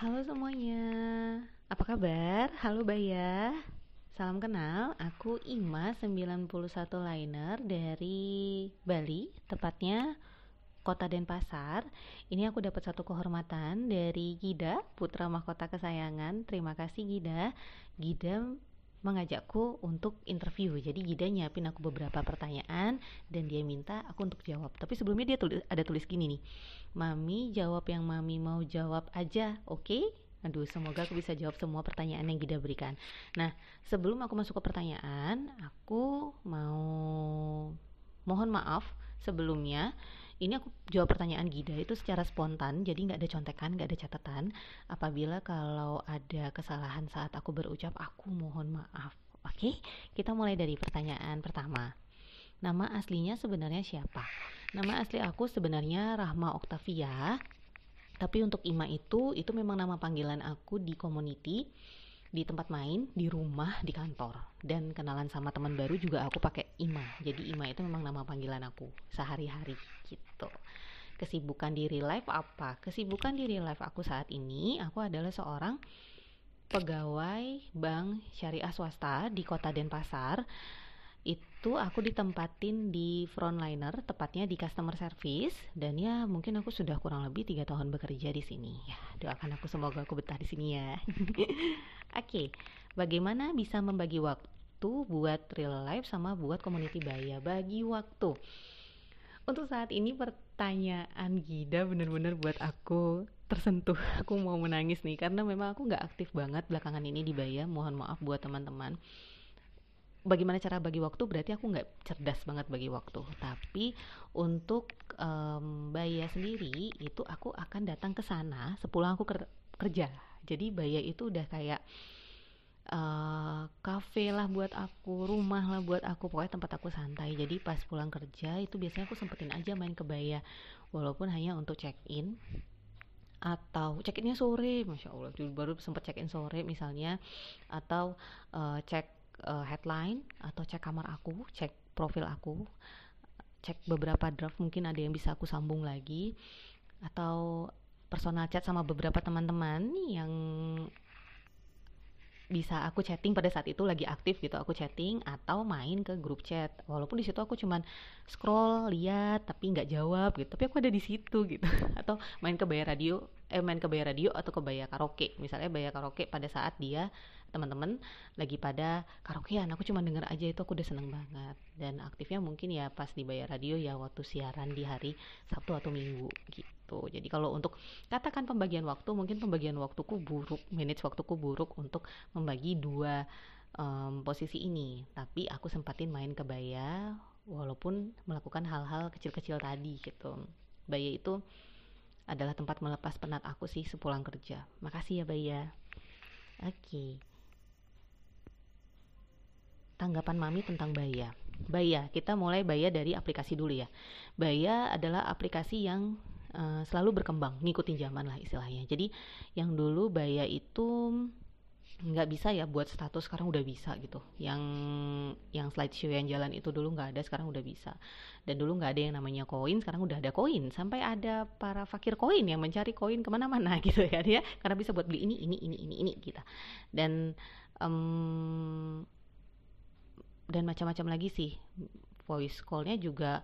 Halo semuanya, apa kabar? Halo Baya Salam kenal, aku Ima 91 Liner dari Bali, tepatnya Kota Denpasar. Ini aku dapat satu kehormatan dari Gida, putra mahkota kesayangan. Terima kasih Gida. Gida mengajakku untuk interview. Jadi Gida nyiapin aku beberapa pertanyaan dan dia minta aku untuk jawab. Tapi sebelumnya dia tulis, ada tulis gini nih. Mami jawab yang Mami mau jawab aja, oke? Okay? Aduh, semoga aku bisa jawab semua pertanyaan yang Gida berikan. Nah, sebelum aku masuk ke pertanyaan, aku mau mohon maaf sebelumnya ini aku jawab pertanyaan Gida itu secara spontan jadi nggak ada contekan nggak ada catatan. Apabila kalau ada kesalahan saat aku berucap aku mohon maaf. Oke kita mulai dari pertanyaan pertama. Nama aslinya sebenarnya siapa? Nama asli aku sebenarnya Rahma Oktavia tapi untuk Ima itu itu memang nama panggilan aku di community di tempat main, di rumah, di kantor. Dan kenalan sama teman baru juga aku pakai Ima. Jadi Ima itu memang nama panggilan aku sehari-hari gitu. Kesibukan di real life apa? Kesibukan di real life aku saat ini, aku adalah seorang pegawai bank syariah swasta di kota Denpasar itu aku ditempatin di frontliner tepatnya di customer service dan ya mungkin aku sudah kurang lebih tiga tahun bekerja di sini ya doakan aku semoga aku betah di sini ya oke okay. bagaimana bisa membagi waktu buat real life sama buat community baya? Bagi waktu. Untuk saat ini pertanyaan Gida bener-bener buat aku tersentuh. Aku mau menangis nih karena memang aku nggak aktif banget belakangan ini di Baya. Mohon maaf buat teman-teman bagaimana cara bagi waktu berarti aku nggak cerdas banget bagi waktu. Tapi untuk um, Baya sendiri itu aku akan datang ke sana sepulang aku kerja. Jadi Baya itu udah kayak uh, cafe lah buat aku rumah lah buat aku pokoknya tempat aku santai. Jadi pas pulang kerja itu biasanya aku sempetin aja main ke Baya. Walaupun hanya untuk check in atau check innya sore, masya Allah, baru sempat check in sore misalnya, atau uh, cek uh, headline atau cek kamar aku, cek profil aku, cek beberapa draft mungkin ada yang bisa aku sambung lagi atau personal chat sama beberapa teman-teman yang bisa aku chatting pada saat itu lagi aktif gitu aku chatting atau main ke grup chat. Walaupun di situ aku cuman scroll lihat tapi nggak jawab gitu. Tapi aku ada di situ gitu. Atau main ke bayar radio eh main ke bayar radio atau ke bayar karaoke. Misalnya bayar karaoke pada saat dia teman-teman lagi pada karaokean. Aku cuma denger aja itu aku udah seneng banget. Dan aktifnya mungkin ya pas dibayar radio ya waktu siaran di hari Sabtu atau Minggu gitu. Jadi kalau untuk katakan pembagian waktu mungkin pembagian waktuku buruk manage waktuku buruk untuk membagi dua um, posisi ini. Tapi aku sempatin main ke Baya walaupun melakukan hal-hal kecil-kecil tadi gitu. Baya itu adalah tempat melepas penat aku sih sepulang kerja. Makasih ya Baya. Oke. Okay tanggapan Mami tentang Baya. Baya, kita mulai Baya dari aplikasi dulu ya. Baya adalah aplikasi yang uh, selalu berkembang, ngikutin zaman lah istilahnya. Jadi yang dulu Baya itu nggak bisa ya buat status sekarang udah bisa gitu. Yang yang slideshow yang jalan itu dulu nggak ada sekarang udah bisa. Dan dulu nggak ada yang namanya koin sekarang udah ada koin. Sampai ada para fakir koin yang mencari koin ke mana-mana gitu ya karena bisa buat beli ini ini ini ini ini gitu. dan um, dan macam-macam lagi sih. Voice callnya juga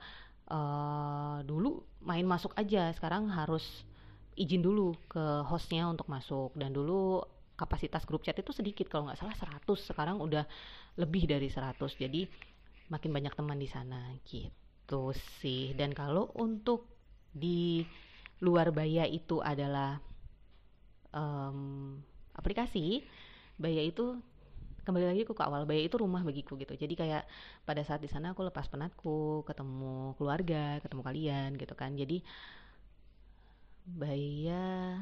uh, dulu main masuk aja. Sekarang harus izin dulu ke hostnya untuk masuk. Dan dulu kapasitas grup chat itu sedikit kalau nggak salah 100 sekarang udah lebih dari 100 jadi makin banyak teman di sana gitu sih. Dan kalau untuk di luar baya itu adalah um, aplikasi. Baya itu kembali lagi ke awal Baya itu rumah bagiku gitu. Jadi kayak pada saat di sana aku lepas penatku ketemu keluarga ketemu kalian gitu kan. Jadi Baya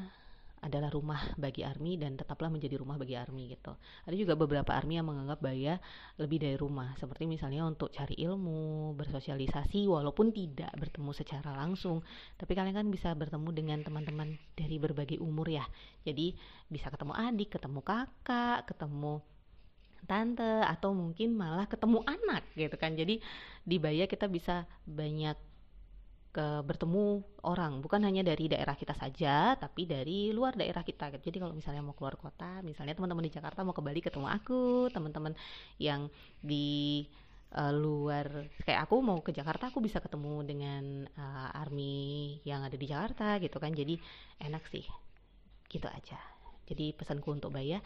adalah rumah bagi Army dan tetaplah menjadi rumah bagi Army gitu. Ada juga beberapa Army yang menganggap Baya lebih dari rumah, seperti misalnya untuk cari ilmu, bersosialisasi walaupun tidak bertemu secara langsung, tapi kalian kan bisa bertemu dengan teman-teman dari berbagai umur ya. Jadi bisa ketemu adik, ketemu kakak, ketemu tante atau mungkin malah ketemu anak gitu kan jadi di Baya kita bisa banyak ke bertemu orang. Bukan hanya dari daerah kita saja tapi dari luar daerah kita jadi kalau misalnya mau keluar kota misalnya teman-teman di Jakarta mau ke Bali ketemu aku teman-teman yang di uh, luar kayak aku mau ke Jakarta aku bisa ketemu dengan uh, army yang ada di Jakarta gitu kan. Jadi enak sih gitu aja. Jadi pesanku untuk Baya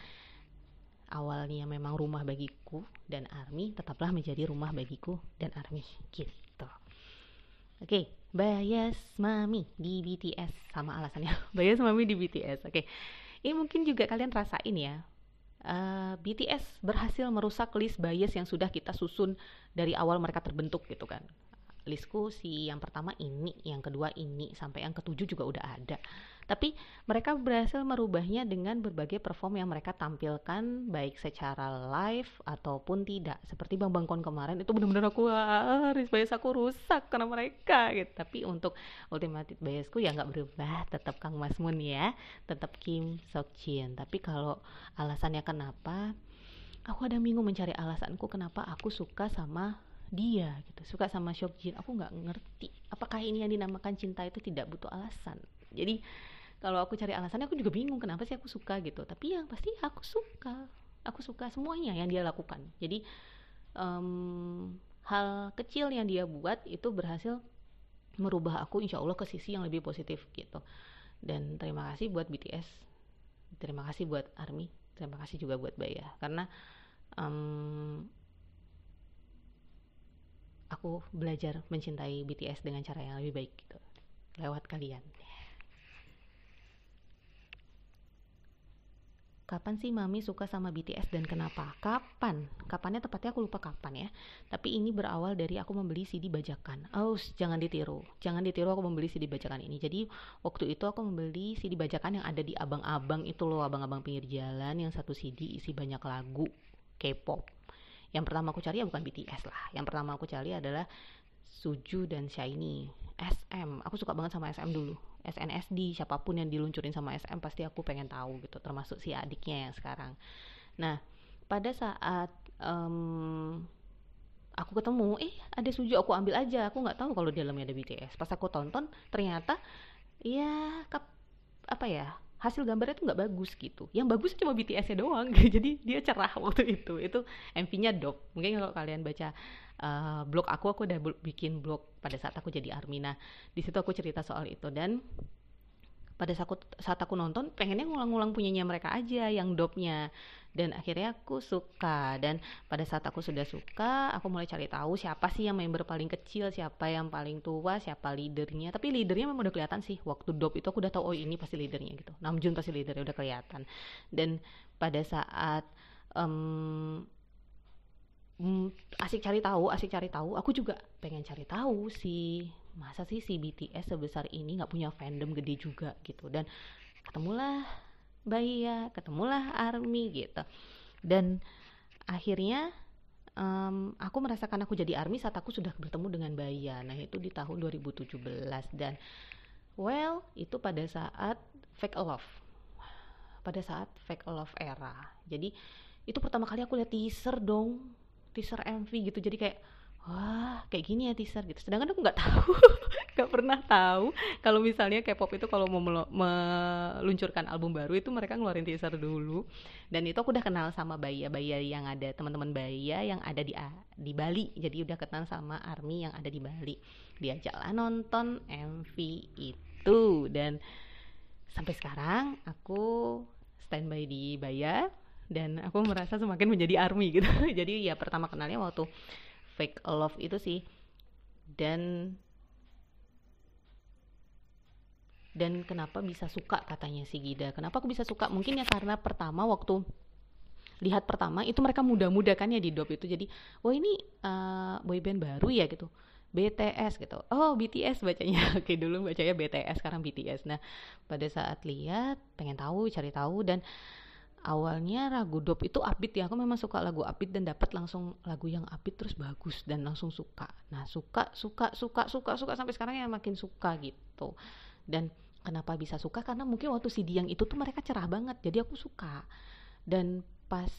awalnya memang rumah bagiku dan army tetaplah menjadi rumah bagiku dan army gitu. Oke. okay. Bias Mami di BTS sama alasannya. Bias Mami di BTS oke. Okay. ini mungkin juga kalian rasain ya uh, eh, BTS berhasil merusak list bias yang sudah kita susun dari awal mereka terbentuk gitu kan listku si yang pertama ini, yang kedua ini, sampai yang ketujuh juga udah ada. Tapi mereka berhasil merubahnya dengan berbagai perform yang mereka tampilkan baik secara live ataupun tidak. Seperti Bang Bangkon kemarin itu benar-benar aku harus bias aku rusak karena mereka gitu. Tapi untuk ultimate biasku ya nggak berubah, tetap Kang Masmun ya, tetap Kim Sok Jin. Tapi kalau alasannya kenapa aku ada bingung mencari alasanku kenapa aku suka sama dia gitu. Suka sama Jin. Aku nggak ngerti apakah ini yang dinamakan cinta itu tidak butuh alasan? Jadi kalau aku cari alasannya aku juga bingung kenapa sih aku suka gitu. Tapi yang pasti aku suka. Aku suka semuanya yang dia lakukan. Jadi um, hal kecil yang dia buat itu berhasil merubah aku insya Allah ke sisi yang lebih positif gitu. Dan terima kasih buat BTS terima kasih buat ARMY. Terima kasih juga buat Baya. Karena um, aku belajar mencintai BTS dengan cara yang lebih baik gitu lewat kalian Kapan sih Mami suka sama BTS dan kenapa? Kapan? Kapannya tepatnya aku lupa kapan ya. Tapi ini berawal dari aku membeli CD bajakan. Oh, jangan ditiru. Jangan ditiru aku membeli CD bajakan ini. Jadi waktu itu aku membeli CD bajakan yang ada di abang-abang itu loh, abang-abang pinggir jalan yang satu CD isi banyak lagu K-pop yang pertama aku cari ya bukan BTS lah. Yang pertama aku cari adalah Suju dan Shiny. SM aku suka banget sama SM dulu. SNSD siapa pun yang diluncurin sama SM pasti aku pengen tahu gitu termasuk si adiknya yang sekarang. Nah pada saat um, aku ketemu eh ada Suju aku ambil aja. Aku nggak tahu kalau di dalamnya ada BTS pas aku tonton ternyata ya kap, apa ya hasil gambarnya tuh nggak bagus gitu. Yang bagus cuma BTS-nya doang. Jadi dia cerah waktu itu. Itu MV-nya dop mungkin kalau kalian baca uh, blog aku aku udah bikin blog pada saat aku jadi Armina. Di situ aku cerita soal itu. Dan pada saat aku, saat aku nonton pengennya ngulang-ngulang punyanya mereka aja yang dopnya. Dan akhirnya aku suka. Dan pada saat aku sudah suka aku mulai cari tahu siapa sih yang member paling kecil siapa yang paling tua siapa leadernya. Tapi leadernya memang udah kelihatan sih. Waktu dop itu aku udah tahu oh ini pasti leadernya gitu. Namjoon pasti leadernya udah kelihatan. Dan pada saat um, asik cari tahu, asik cari tahu. Aku juga pengen cari tahu sih masa sih si BTS sebesar ini nggak punya fandom gede juga? Gitu. Dan ketemulah Baya ketemulah ARMY gitu. Dan akhirnya um, aku merasakan aku jadi ARMY saat aku sudah bertemu dengan Baya nah itu di tahun 2017 dan well itu pada saat fake love. Pada saat fake love era. Jadi itu pertama kali aku lihat teaser dong. Teaser MV gitu. Jadi kayak wah kayak gini ya teaser gitu. Sedangkan aku nggak tahu nggak pernah tahu kalau misalnya K-pop itu kalau mau meluncurkan album baru itu mereka ngeluarin teaser dulu. Dan itu aku udah kenal sama Baya Baya yang ada teman-teman Baya yang ada di di Bali. Jadi udah kenal sama Army yang ada di Bali. Diajaklah nonton MV itu. Dan sampai sekarang aku standby di Baya dan aku merasa semakin menjadi army gitu. Jadi ya pertama kenalnya waktu fake love itu sih. Dan dan kenapa bisa suka katanya si Gida. Kenapa aku bisa suka? Mungkin ya karena pertama waktu lihat pertama itu mereka muda-muda kan ya di dop itu. Jadi oh ini uh, boyband baru ya gitu. BTS gitu. Oh BTS bacanya. Oke dulu bacanya BTS sekarang BTS nah pada saat lihat pengen tahu cari tahu dan awalnya lagu dop itu upbeat ya aku memang suka lagu upbeat dan dapat langsung lagu yang upbeat terus bagus dan langsung suka. Nah suka suka suka suka suka sampai sekarang ya makin suka gitu. Dan kenapa bisa suka? Karena mungkin waktu CD yang itu tuh mereka cerah banget jadi aku suka. Dan pas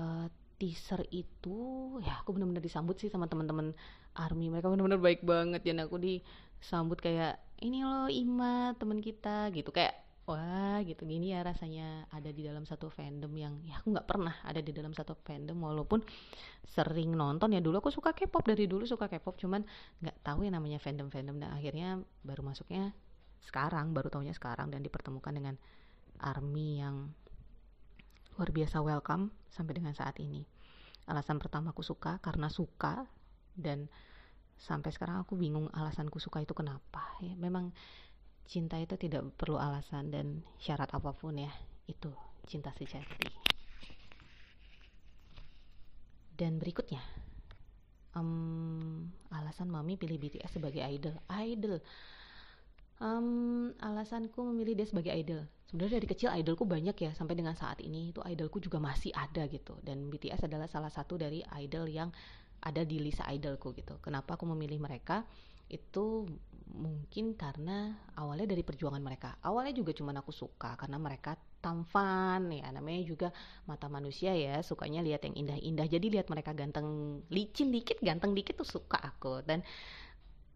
uh, teaser itu ya aku benar-benar disambut sih sama teman-teman army. Mereka benar-benar baik banget dan aku disambut kayak ini loh Ima teman kita gitu. Kayak wah gitu gini ya rasanya ada di dalam satu fandom yang ya aku nggak pernah ada di dalam satu fandom walaupun sering nonton ya dulu aku suka K-pop dari dulu suka K-pop cuman nggak tahu yang namanya fandom fandom dan akhirnya baru masuknya sekarang baru tahunya sekarang dan dipertemukan dengan army yang luar biasa welcome sampai dengan saat ini. Alasan pertama aku suka karena suka dan sampai sekarang aku bingung alasanku suka itu kenapa. Ya, memang cinta itu tidak perlu alasan dan syarat apa pun ya. Itu cinta sejati. Dan berikutnya, um, alasan mami pilih BTS sebagai idol. Idol. Um, alasanku memilih dia sebagai idol sebenarnya dari kecil idolku banyak ya sampai dengan saat ini itu idolku juga masih ada gitu dan BTS adalah salah satu dari idol yang ada di list idolku gitu. Kenapa aku memilih mereka? Itu mungkin karena awalnya dari perjuangan mereka. Awalnya juga cuma aku suka karena mereka tampan ya namanya juga mata manusia ya sukanya lihat yang indah-indah. Jadi lihat mereka ganteng licin dikit ganteng dikit tuh suka aku. Dan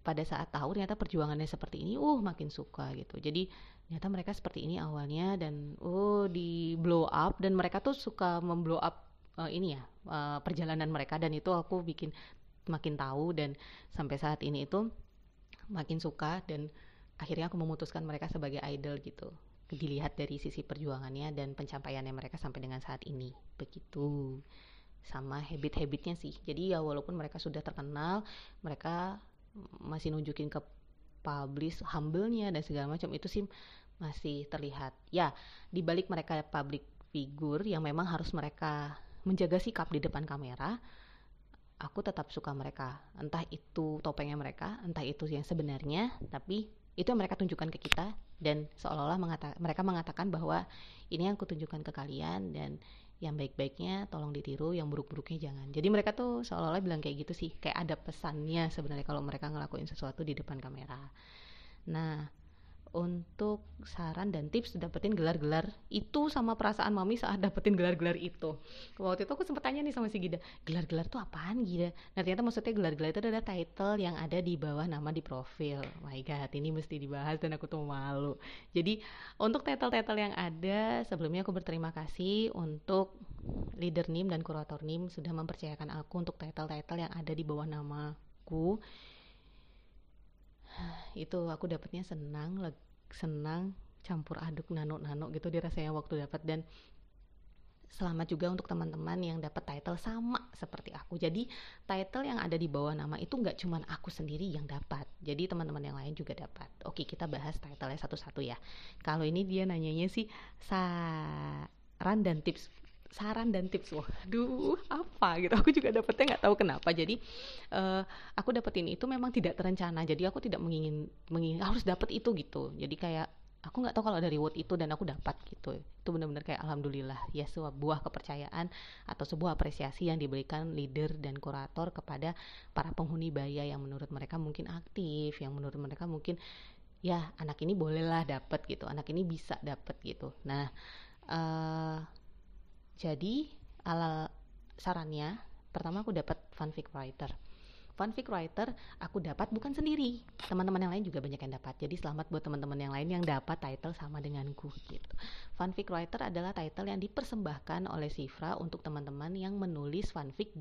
pada saat tahu ternyata perjuangannya seperti ini uh makin suka gitu. Jadi ternyata mereka seperti ini awalnya dan oh di blow up. Dan mereka tuh suka memblow up uh, ini ya uh, perjalanan mereka. Dan itu aku bikin makin tahu dan sampai saat ini itu makin suka dan akhirnya aku memutuskan mereka sebagai idol gitu. Dilihat dari sisi perjuangannya dan pencapaiannya mereka sampai dengan saat ini. Begitu. Sama habit-habitnya sih. Jadi ya walaupun mereka sudah terkenal mereka masih nunjukin ke publish humble-nya dan segala macam itu sih masih terlihat. Ya, di balik mereka public figure yang memang harus mereka menjaga sikap di depan kamera, aku tetap suka mereka. Entah itu topengnya mereka, entah itu yang sebenarnya, tapi itu yang mereka tunjukkan ke kita dan seolah-olah mengata mereka mengatakan bahwa ini yang kutunjukkan ke kalian dan yang baik-baiknya tolong ditiru, yang buruk-buruknya jangan. Jadi mereka tuh seolah-olah bilang kayak gitu sih, kayak ada pesannya sebenarnya kalau mereka ngelakuin sesuatu di depan kamera. Nah, untuk saran dan tips dapetin gelar-gelar. Itu sama perasaan mami saat dapetin gelar-gelar itu. Waktu itu aku sempat tanya nih sama si Gida gelar-gelar tuh apaan Gida? Nah ternyata maksudnya gelar-gelar itu adalah title yang ada di bawah nama di profil. My god ini mesti dibahas dan aku tuh malu. Jadi untuk title-title yang ada sebelumnya aku berterima kasih untuk leader NIM dan kurator NIM sudah mempercayakan aku untuk title-title yang ada di bawah namaku itu aku dapetnya senang senang campur aduk nano-nano gitu dirasanya waktu dapat dan selamat juga untuk teman-teman yang dapat title sama seperti aku. Jadi title yang ada di bawah nama itu nggak cuma aku sendiri yang dapat. Jadi teman-teman yang lain juga dapat. Oke kita bahas title satu-satu ya. Kalau ini dia nanyanya sih saran dan tips saran dan tips. Waduh apa gitu. Aku juga dapetnya nggak tahu kenapa. Jadi uh, aku dapetin itu memang tidak terencana. Jadi aku tidak mengingin mengingin harus dapet itu gitu. Jadi kayak aku nggak tahu kalau dari reward itu dan aku dapat gitu. Itu benar-benar kayak alhamdulillah. Ya sebuah kepercayaan atau sebuah apresiasi yang diberikan leader dan kurator kepada para penghuni baya yang menurut mereka mungkin aktif yang menurut mereka mungkin ya anak ini bolehlah dapat gitu. Anak ini bisa dapat gitu. Nah uh, jadi ala sarannya pertama aku dapat fanfic writer. Fanfic writer aku dapat bukan sendiri, teman-teman yang lain juga banyak yang dapat. Jadi selamat buat teman-teman yang lain yang dapat title sama denganku gitu. Fanfic writer adalah title yang dipersembahkan oleh Sifra untuk teman-teman yang menulis fanfic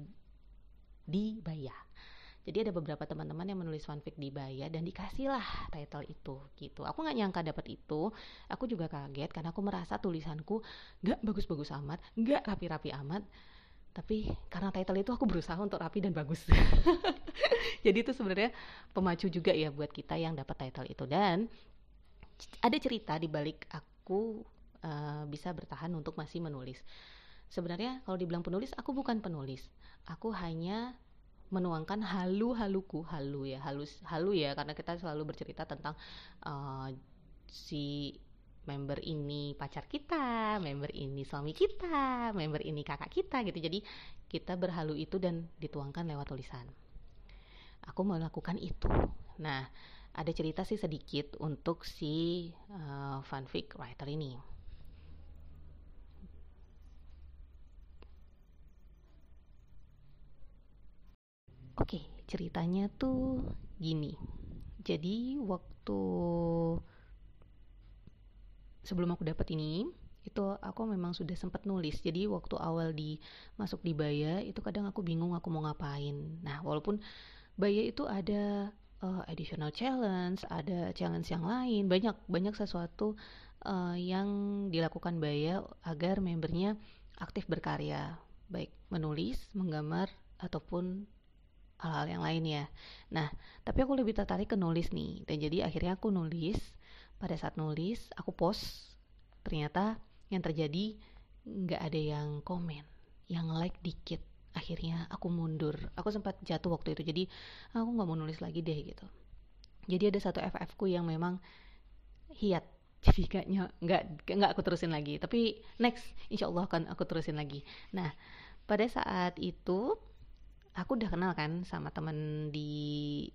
di Baya jadi ada beberapa teman-teman yang menulis fanfic di Baya dan dikasihlah title itu gitu. Aku nggak nyangka dapat itu. Aku juga kaget karena aku merasa tulisanku nggak bagus-bagus amat nggak rapi-rapi amat. Tapi karena title itu aku berusaha untuk rapi dan bagus. Jadi itu sebenarnya pemacu juga ya buat kita yang dapat title itu. Dan ada cerita di balik aku uh, bisa bertahan untuk masih menulis. Sebenarnya kalau dibilang penulis aku bukan penulis. Aku hanya menuangkan halu-haluku halu ya halus halu ya karena kita selalu bercerita tentang uh, si member ini pacar kita, member ini suami kita, member ini kakak kita gitu. Jadi kita berhalu itu dan dituangkan lewat tulisan. Aku melakukan itu. Nah, ada cerita sih sedikit untuk si uh, fanfic writer ini. Oke, ceritanya tuh gini. Jadi waktu sebelum aku dapat ini, itu aku memang sudah sempat nulis. Jadi waktu awal di masuk di Baya itu kadang aku bingung aku mau ngapain. Nah, walaupun Baya itu ada uh, additional challenge, ada challenge yang lain, banyak banyak sesuatu uh, yang dilakukan Baya agar membernya aktif berkarya, baik menulis, menggambar ataupun hal-hal yang lain ya. Nah, tapi aku lebih tertarik ke nulis nih. Dan jadi akhirnya aku nulis. Pada saat nulis, aku post. Ternyata yang terjadi nggak ada yang komen, yang like dikit. Akhirnya aku mundur. Aku sempat jatuh waktu itu. Jadi aku nggak mau nulis lagi deh gitu. Jadi ada satu FF ku yang memang hiat jadi nggak nggak aku terusin lagi tapi next insya Allah akan aku terusin lagi nah pada saat itu aku udah kenal kan sama temen di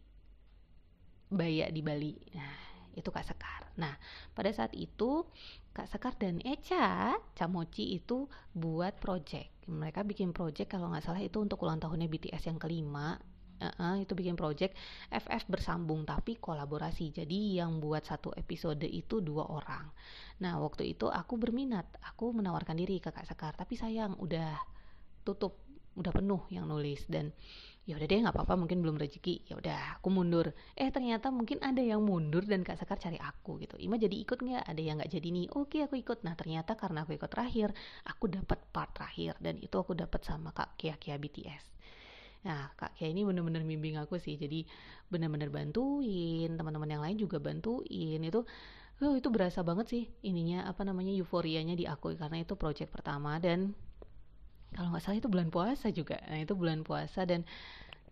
Baya di Bali. Nah, itu Kak Sekar. Nah, pada saat itu Kak Sekar dan Eca Camoci itu buat project. Mereka bikin project kalau nggak salah itu untuk ulang tahunnya BTS yang kelima. Uh, itu bikin project FF bersambung tapi kolaborasi. Jadi yang buat satu episode itu dua orang. Nah waktu itu aku berminat, aku menawarkan diri ke Kak Sekar, tapi sayang udah tutup udah penuh yang nulis. Dan ya udah deh nggak apa-apa mungkin belum rezeki. Ya udah aku mundur. Eh ternyata mungkin ada yang mundur dan kak Sekar cari aku gitu. Ima jadi ikut nggak? Ada yang nggak jadi nih? Oke aku ikut. Nah ternyata karena aku ikut terakhir aku dapat part terakhir. Dan itu aku dapat sama kak Kia Kia BTS nah kak Kia ini bener-bener bimbing aku sih. Jadi bener-bener bantuin teman-teman yang lain juga bantuin. Itu Oh, itu berasa banget sih ininya apa namanya euforianya di aku. Karena itu project pertama dan kalau nggak salah itu bulan puasa juga nah itu bulan puasa dan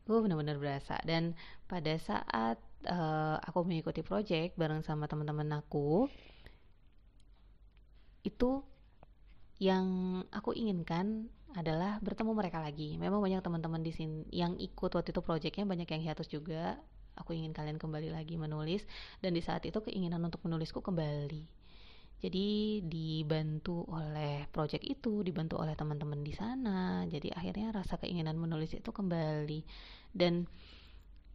gue benar-benar berasa dan pada saat uh, aku mengikuti project bareng sama teman-teman aku itu yang aku inginkan adalah bertemu mereka lagi. Memang banyak teman-teman di sini yang ikut waktu itu projectnya banyak yang hiatus juga. Aku ingin kalian kembali lagi menulis dan di saat itu keinginan untuk menulisku kembali jadi dibantu oleh project itu dibantu oleh teman-teman di sana. Jadi akhirnya rasa keinginan menulis itu kembali. Dan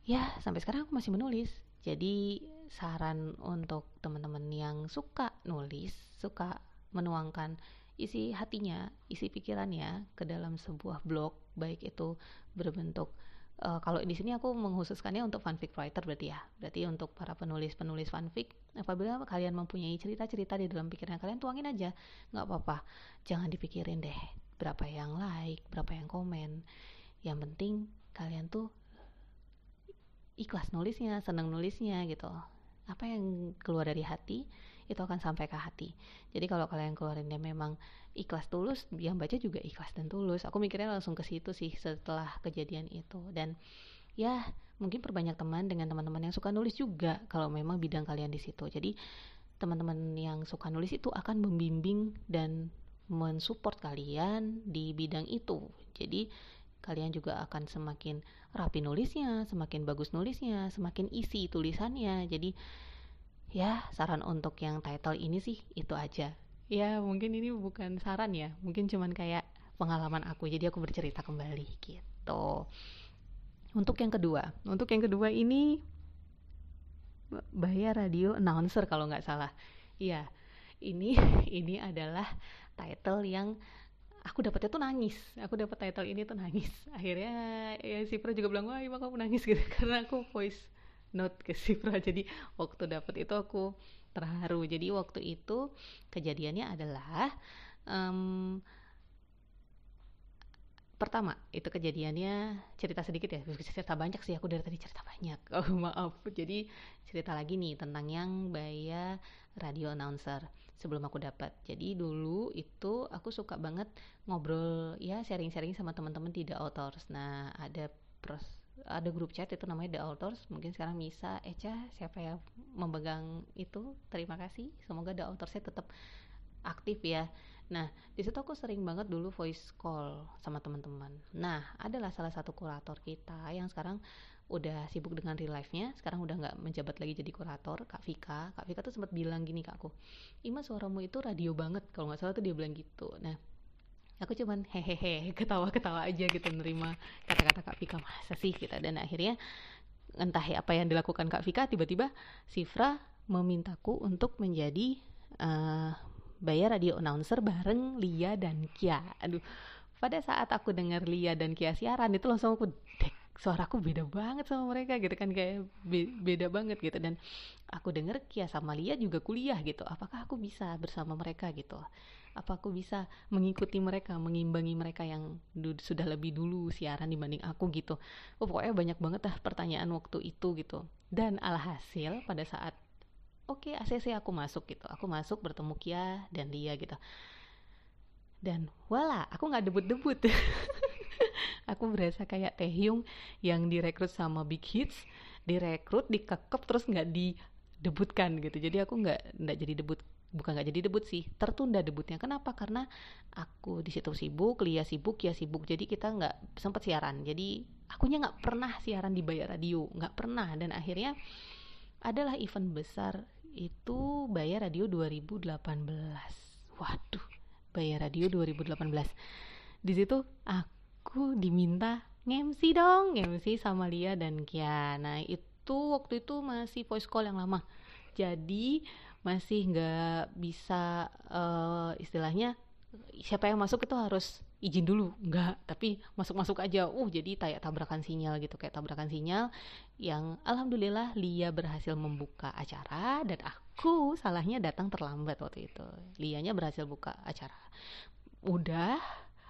ya sampai sekarang aku masih menulis. Jadi saran untuk teman-teman yang suka nulis suka menuangkan isi hatinya isi pikirannya ke dalam sebuah blog baik itu berbentuk uh, kalau di sini aku menghususkannya untuk fanfic writer berarti ya. Berarti untuk para penulis-penulis fanfic apabila kalian mempunyai cerita-cerita di dalam pikiran kalian tuangin aja. Nggak apa-apa. Jangan dipikirin deh berapa yang like berapa yang komen. Yang penting kalian tuh ikhlas nulisnya senang nulisnya gitu. Apa yang keluar dari hati itu akan sampai ke hati. Jadi kalau kalian keluarinnya memang ikhlas tulus yang baca juga ikhlas dan tulus. Aku mikirnya langsung ke situ sih setelah kejadian itu. Dan ya mungkin perbanyak teman dengan teman-teman yang suka nulis juga kalau memang bidang kalian di situ. Jadi teman-teman yang suka nulis itu akan membimbing dan mensupport kalian di bidang itu. Jadi kalian juga akan semakin rapi nulisnya, semakin bagus nulisnya, semakin isi tulisannya. Jadi ya saran untuk yang title ini sih itu aja. Ya mungkin ini bukan saran ya. Mungkin cuman kayak pengalaman aku. Jadi aku bercerita kembali gitu. Untuk yang kedua? Untuk yang kedua ini bayar radio announcer kalau nggak salah. Iya ini ini adalah title yang aku dapetnya tuh nangis. Aku dapat title ini tuh nangis. Akhirnya ya si Pro juga bilang wah emang kamu nangis gitu. Karena aku voice note ke Sifra. Jadi waktu dapet itu aku terharu. Jadi waktu itu kejadiannya adalah um, pertama itu kejadiannya cerita sedikit ya. Cerita banyak sih aku dari tadi cerita banyak. Oh maaf. Jadi cerita lagi nih tentang yang Baya radio announcer sebelum aku dapat jadi dulu itu aku suka banget ngobrol ya sharing-sharing sama teman-teman The Authors. Nah ada pros ada grup chat itu namanya The Authors mungkin sekarang bisa. Eca siapa yang memegang itu? Terima kasih. Semoga The Autorsnya tetap aktif ya. Nah di situ aku sering banget dulu voice call sama teman-teman. Nah adalah salah satu kurator kita yang sekarang udah sibuk dengan real life-nya. Sekarang udah nggak menjabat lagi jadi kurator Kak Vika. Kak Vika tuh sempat bilang gini ke aku Ima suaramu itu radio banget. Kalau nggak salah tuh dia bilang gitu. Nah aku cuman hehehe ketawa-ketawa aja gitu nerima kata-kata Kak Vika masa sih? Kita dan akhirnya entah ya apa yang dilakukan Kak Vika tiba-tiba Sifra memintaku untuk menjadi uh, bayar radio announcer bareng Lia dan Kia. Aduh pada saat aku dengar Lia dan Kia siaran itu langsung aku dek suaraku beda banget sama mereka gitu kan kayak be beda banget gitu. Dan aku denger Kia sama Lia juga kuliah gitu. Apakah aku bisa bersama mereka gitu apa aku bisa mengikuti mereka mengimbangi mereka yang sudah lebih dulu siaran dibanding aku gitu. Oh pokoknya banyak banget lah pertanyaan waktu itu gitu. Dan alhasil pada saat oke okay, ACC aku masuk gitu. Aku masuk bertemu Kia dan Lia gitu. Dan wala aku nggak debut-debut. Aku berasa kayak Taehyung yang direkrut sama Big Hits direkrut dikekep terus nggak didebutkan gitu. Jadi aku nggak nggak jadi debut bukan nggak jadi debut sih tertunda debutnya. Kenapa? Karena aku di situ sibuk Lia sibuk ya sibuk. Jadi kita nggak sempat siaran. Jadi akunya nggak pernah siaran di Bayar Radio nggak pernah. Dan akhirnya adalah event besar itu Bayar Radio 2018 waduh Bayar Radio 2018 di situ aku diminta ngemsi dong ngemsi sama Lia dan Kia nah itu waktu itu masih voice call yang lama. Jadi masih nggak bisa uh, istilahnya siapa yang masuk itu harus izin dulu. Nggak tapi masuk-masuk aja. Uh jadi kayak tabrakan sinyal gitu kayak tabrakan sinyal yang alhamdulillah Lia berhasil membuka acara dan aku salahnya datang terlambat waktu itu. Lianya berhasil buka acara. Udah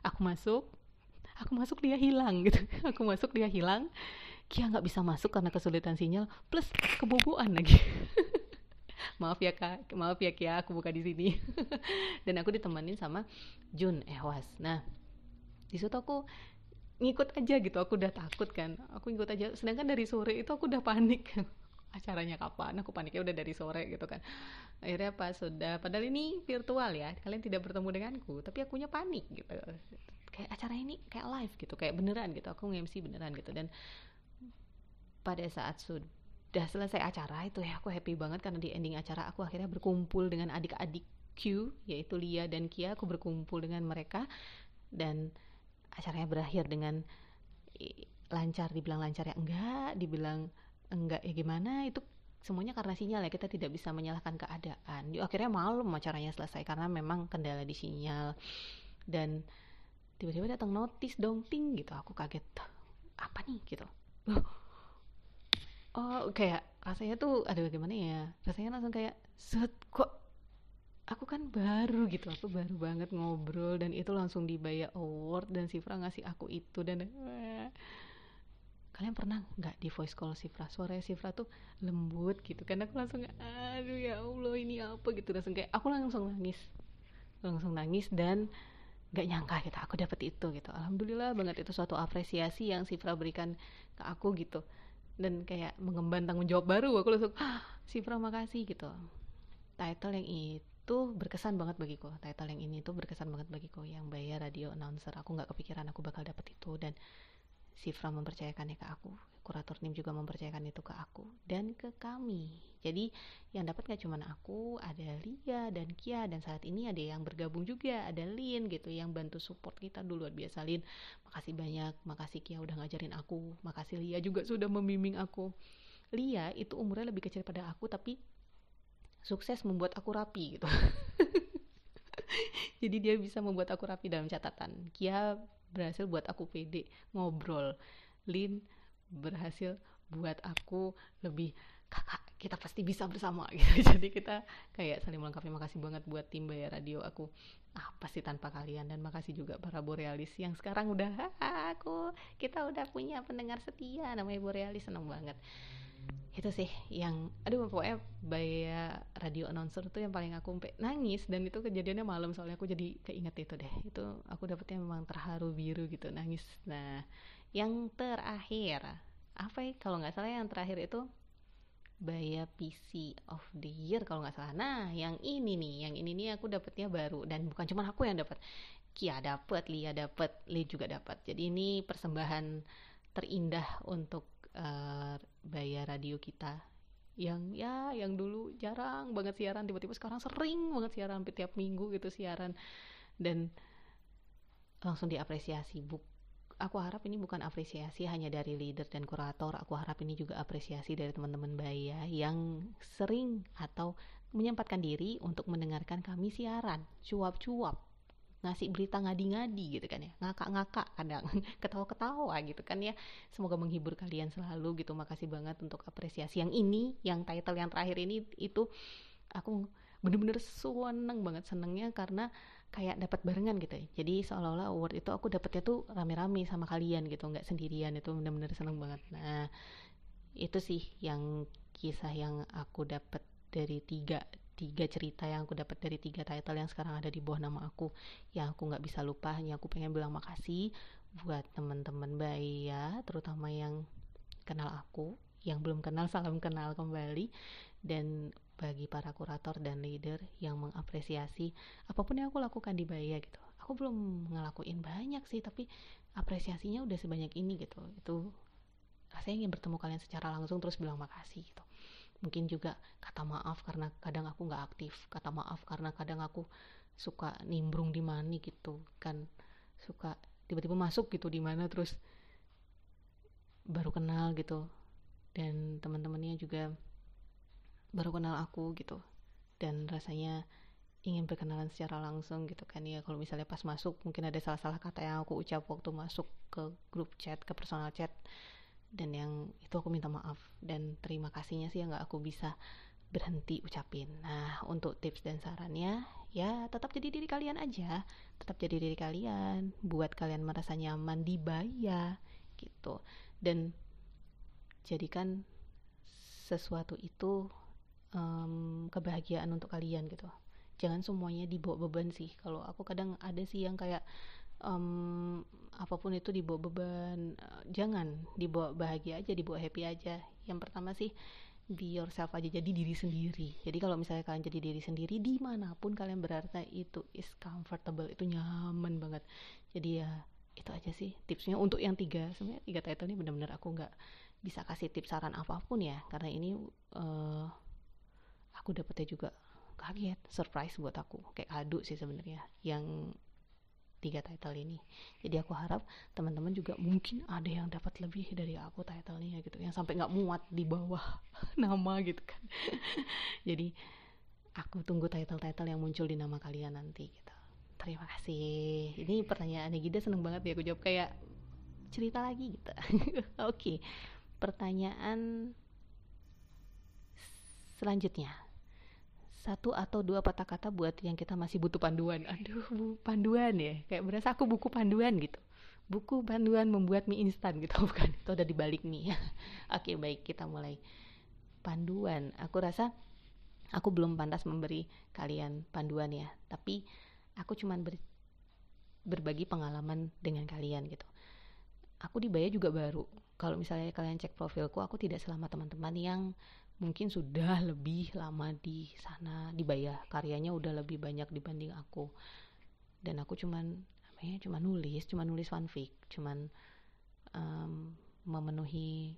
aku masuk. Aku masuk dia hilang gitu. Aku masuk dia hilang. Kia nggak bisa masuk karena kesulitan sinyal. Plus keboboan lagi maaf ya kak. Maaf ya Kia aku buka di sini. Dan aku ditemenin sama Jun Ehwas nah di situ aku ngikut aja gitu. Aku udah takut kan. Aku ngikut aja. Sedangkan dari sore itu aku udah panik. Acaranya kapan? Aku paniknya udah dari sore gitu kan. Akhirnya pas sudah padahal ini virtual ya. Kalian tidak bertemu denganku tapi akunya panik gitu. Kayak acara ini kayak live gitu kayak beneran gitu. Aku nge-MC beneran gitu. Dan pada saat sudah udah selesai acara itu ya aku happy banget karena di ending acara aku akhirnya berkumpul dengan adik-adik Q yaitu Lia dan Kia. Aku berkumpul dengan mereka dan acaranya berakhir dengan lancar. Dibilang lancar ya enggak dibilang enggak ya gimana itu semuanya karena sinyal ya. Kita tidak bisa menyalahkan keadaan. Di akhirnya malam acaranya selesai karena memang kendala di sinyal. Dan tiba-tiba datang notis dong ting gitu. Aku kaget apa nih? gitu oh kayak rasanya tuh ada bagaimana ya? Rasanya langsung kayak set kok aku kan baru gitu. Aku baru banget ngobrol dan itu langsung dibayar award dan Sifra ngasih aku itu dan kalian pernah nggak di voice call Sifra? Suara Sifra tuh lembut gitu kan. Aku langsung aduh ya Allah ini apa? Gitu. Langsung kayak aku langsung nangis. Langsung nangis dan nggak nyangka gitu aku dapet itu gitu. Alhamdulillah banget itu suatu apresiasi yang Sifra berikan ke aku gitu dan kayak mengemban tanggung jawab baru aku langsung ah, Sifra makasih gitu. Title yang itu berkesan banget bagiku. Title yang ini tuh berkesan banget bagiku. Yang bayar radio announcer aku nggak kepikiran aku bakal dapet itu. Dan Sifra mempercayakannya ke aku kurator NIM juga mempercayakan itu ke aku dan ke kami. Jadi yang dapat gak cuma aku ada Lia dan Kia dan saat ini ada yang bergabung juga ada Lin gitu yang bantu support kita. Dulu luar biasa Lin. Makasih banyak makasih Kia udah ngajarin aku makasih Lia juga sudah membimbing aku. Lia itu umurnya lebih kecil pada aku tapi sukses membuat aku rapi gitu. Jadi dia bisa membuat aku rapi dalam catatan. Kia berhasil buat aku pede ngobrol. Lin berhasil buat aku lebih kakak kita pasti bisa bersama. Gitu. Jadi kita kayak saling melengkapi. Makasih banget buat tim bayar radio aku. Apa sih tanpa kalian? Dan makasih juga para borealis yang sekarang udah aku kita udah punya pendengar setia. Namanya borealis seneng banget itu sih yang aduh pokoknya bayar radio announcer tuh yang paling aku nangis dan itu kejadiannya malam soalnya aku jadi keinget itu deh itu aku dapetnya memang terharu biru gitu nangis nah yang terakhir apa ya kalau nggak salah yang terakhir itu Baya PC of the Year kalau nggak salah. Nah, yang ini nih, yang ini nih aku dapetnya baru dan bukan cuma aku yang dapat. Kia dapat, Lia dapat, Lee juga dapat. Jadi ini persembahan terindah untuk uh, bayar radio kita. Yang ya yang dulu jarang banget siaran tiba-tiba sekarang sering banget siaran tiap minggu gitu siaran. Dan langsung diapresiasi. Buk aku harap ini bukan apresiasi hanya dari leader dan kurator aku harap ini juga apresiasi dari teman-teman Baya yang sering atau menyempatkan diri untuk mendengarkan kami siaran. Cuap-cuap ngasih berita ngadi-ngadi gitu kan ya. Ngakak-ngakak kadang ketawa-ketawa gitu kan ya. Semoga menghibur kalian selalu gitu. Makasih banget untuk apresiasi yang ini yang title yang terakhir ini itu aku bener-bener seneng banget senengnya karena kayak dapat barengan gitu ya. jadi seolah-olah award itu aku dapetnya tuh rame-rame sama kalian gitu nggak sendirian. Itu bener-bener seneng banget. Nah itu sih yang kisah yang aku dapat dari tiga tiga cerita yang aku dapat dari tiga title yang sekarang ada di bawah nama aku yang aku nggak bisa lupa. Hanya aku pengen bilang makasih buat teman-teman bayi ya terutama yang kenal aku yang belum kenal salam kenal kembali. Dan bagi para kurator dan leader yang mengapresiasi apa pun yang aku lakukan di Baya gitu. Aku belum ngelakuin banyak sih tapi apresiasinya udah sebanyak ini gitu. Itu rasanya ingin bertemu kalian secara langsung terus bilang makasih gitu mungkin juga kata maaf karena kadang aku nggak aktif kata maaf karena kadang aku suka nimbrung di mana gitu kan suka tiba-tiba masuk gitu di mana terus baru kenal gitu. Dan teman-temannya juga baru kenal aku gitu dan rasanya ingin berkenalan secara langsung gitu kan ya. Kalau misalnya pas masuk mungkin ada salah-salah kata yang aku ucap waktu masuk ke grup chat ke personal chat dan yang itu aku minta maaf. Dan terima kasihnya sih yang nggak aku bisa berhenti ucapin. Nah untuk tips dan sarannya ya tetap jadi diri kalian aja. Tetap jadi diri kalian. Buat kalian merasa nyaman di baya gitu. Dan jadikan sesuatu itu um, kebahagiaan untuk kalian gitu. Jangan semuanya dibawa beban sih. Kalau aku kadang ada sih yang kayak um, apa pun itu dibawa beban. Uh, jangan dibawa bahagia aja dibawa happy aja. Yang pertama sih be yourself aja jadi diri sendiri. Jadi kalau misalnya kalian jadi diri sendiri di mana pun kalian berarti itu is comfortable itu nyaman banget. Jadi ya itu aja sih tipsnya. Untuk yang tiga sebenarnya tiga title ini benar-benar aku nggak bisa kasih tips saran apa pun ya. Karena ini uh, aku dapetnya juga kaget surprise buat aku. Kayak kado sih sebenarnya yang tiga title ini. Jadi aku harap teman-teman juga mungkin ada yang dapat lebih dari aku titlenya gitu. Yang sampai nggak muat di bawah nama gitu kan. Jadi aku tunggu title-title yang muncul di nama kalian nanti gitu. Terima kasih. Ini pertanyaannya Gida seneng banget ya aku jawab kayak cerita lagi gitu. Oke. Okay. pertanyaan selanjutnya satu atau dua patah kata buat yang kita masih butuh panduan. Aduh, bu, panduan ya. Kayak berasa aku buku panduan gitu. Buku panduan membuat mie instan gitu bukan? Itu udah dibalik mie. Oke, baik kita mulai. Panduan. Aku rasa aku belum pantas memberi kalian panduan ya. Tapi aku cuman ber, berbagi pengalaman dengan kalian gitu. Aku di Baya juga baru. Kalau misalnya kalian cek profilku, aku tidak selama teman-teman yang mungkin sudah lebih lama di sana dibayar karyanya udah lebih banyak dibanding aku. Dan aku cuman apa ya cuman nulis cuman nulis fanfic cuman um, memenuhi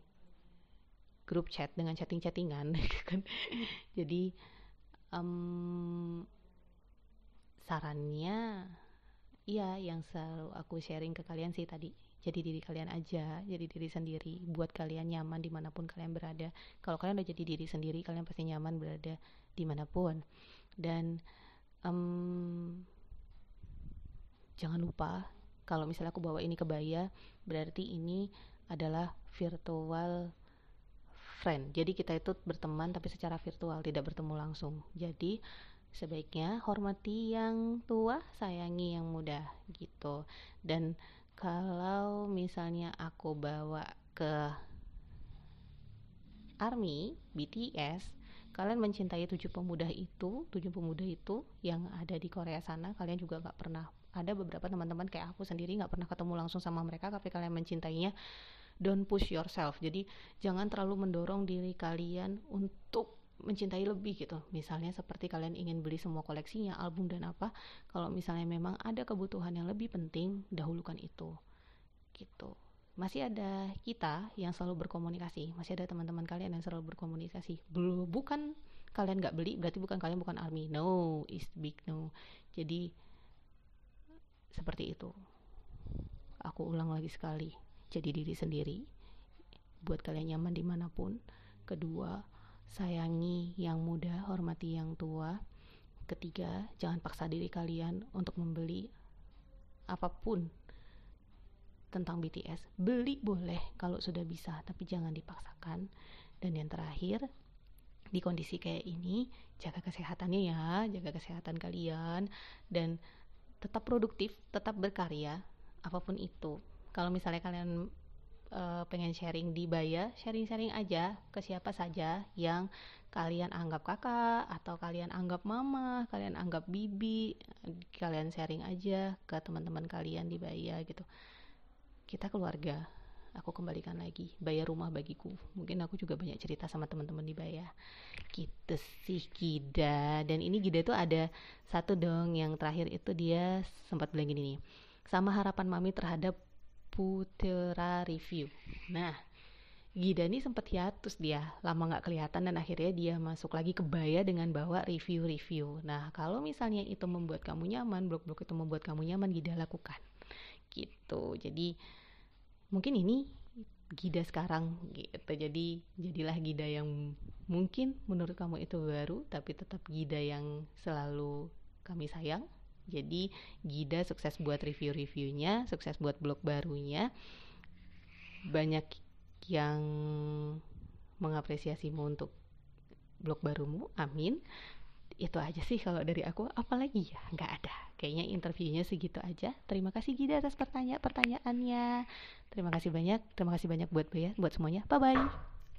grup chat dengan chatting-chattingan kan. Jadi um, sarannya iya yang selalu aku sharing ke kalian sih tadi jadi diri kalian aja jadi diri sendiri buat kalian nyaman di mana pun kalian berada. Kalau kalian udah jadi diri sendiri kalian pasti nyaman berada di mana pun. Dan um, jangan lupa kalau misalnya aku bawa ini ke Baya berarti ini adalah virtual friend. Jadi kita itu berteman tapi secara virtual tidak bertemu langsung. Jadi sebaiknya hormati yang tua sayangi yang muda gitu. Dan kalau misalnya aku bawa ke ARMY, BTS, kalian mencintai tujuh pemuda itu, tujuh pemuda itu yang ada di Korea sana, kalian juga nggak pernah ada beberapa teman-teman kayak aku sendiri nggak pernah ketemu langsung sama mereka, tapi kalian mencintainya. Don't push yourself. Jadi jangan terlalu mendorong diri kalian untuk mencintai lebih gitu. Misalnya seperti kalian ingin beli semua koleksinya album dan apa kalau misalnya memang ada kebutuhan yang lebih penting dahulukan itu. Gitu. Masih ada kita yang selalu berkomunikasi. Masih ada teman-teman kalian yang selalu berkomunikasi. Belum bukan kalian nggak beli berarti bukan kalian bukan army. No is big no. Jadi seperti itu. Aku ulang lagi sekali. Jadi diri sendiri. Buat kalian nyaman di mana pun. Kedua sayangi yang muda hormati yang tua. Ketiga jangan paksa diri kalian untuk membeli apa pun tentang BTS beli boleh kalau sudah bisa tapi jangan dipaksakan. Dan yang terakhir di kondisi kayak ini jaga kesehatannya ya jaga kesehatan kalian dan tetap produktif tetap berkarya apa pun itu. Kalau misalnya kalian uh, pengen sharing di Baya sharing-sharing aja ke siapa saja yang kalian anggap kakak atau kalian anggap mama kalian anggap bibi kalian sharing aja ke teman-teman kalian di Baya gitu. Kita keluarga aku kembalikan lagi bayar rumah bagiku. Mungkin aku juga banyak cerita sama teman-teman di bayar gitu sih Gida. Dan ini Gida tuh ada satu dong yang terakhir itu dia sempat bilang gini nih sama harapan mami terhadap Putera review. Nah Gida nih sempat hiatus dia. Lama nggak kelihatan dan akhirnya dia masuk lagi ke Baya dengan bawa review-review. Nah kalau misalnya itu membuat kamu nyaman, blog-blog itu membuat kamu nyaman, Gida lakukan. Gitu. Jadi mungkin ini Gida sekarang gitu. Jadi jadilah Gida yang mungkin menurut kamu itu baru tapi tetap Gida yang selalu kami sayang jadi Gida sukses buat review-reviewnya sukses buat blog barunya. Banyak yang mengapresiasimu untuk blog barumu amin. Itu aja sih kalau dari aku. Apalagi ya nggak ada. Kayaknya interviewnya segitu aja. Terima kasih Gida atas pertanyaan pertanyaannya terima kasih banyak. Terima kasih banyak buat Baya buat semuanya. Bye bye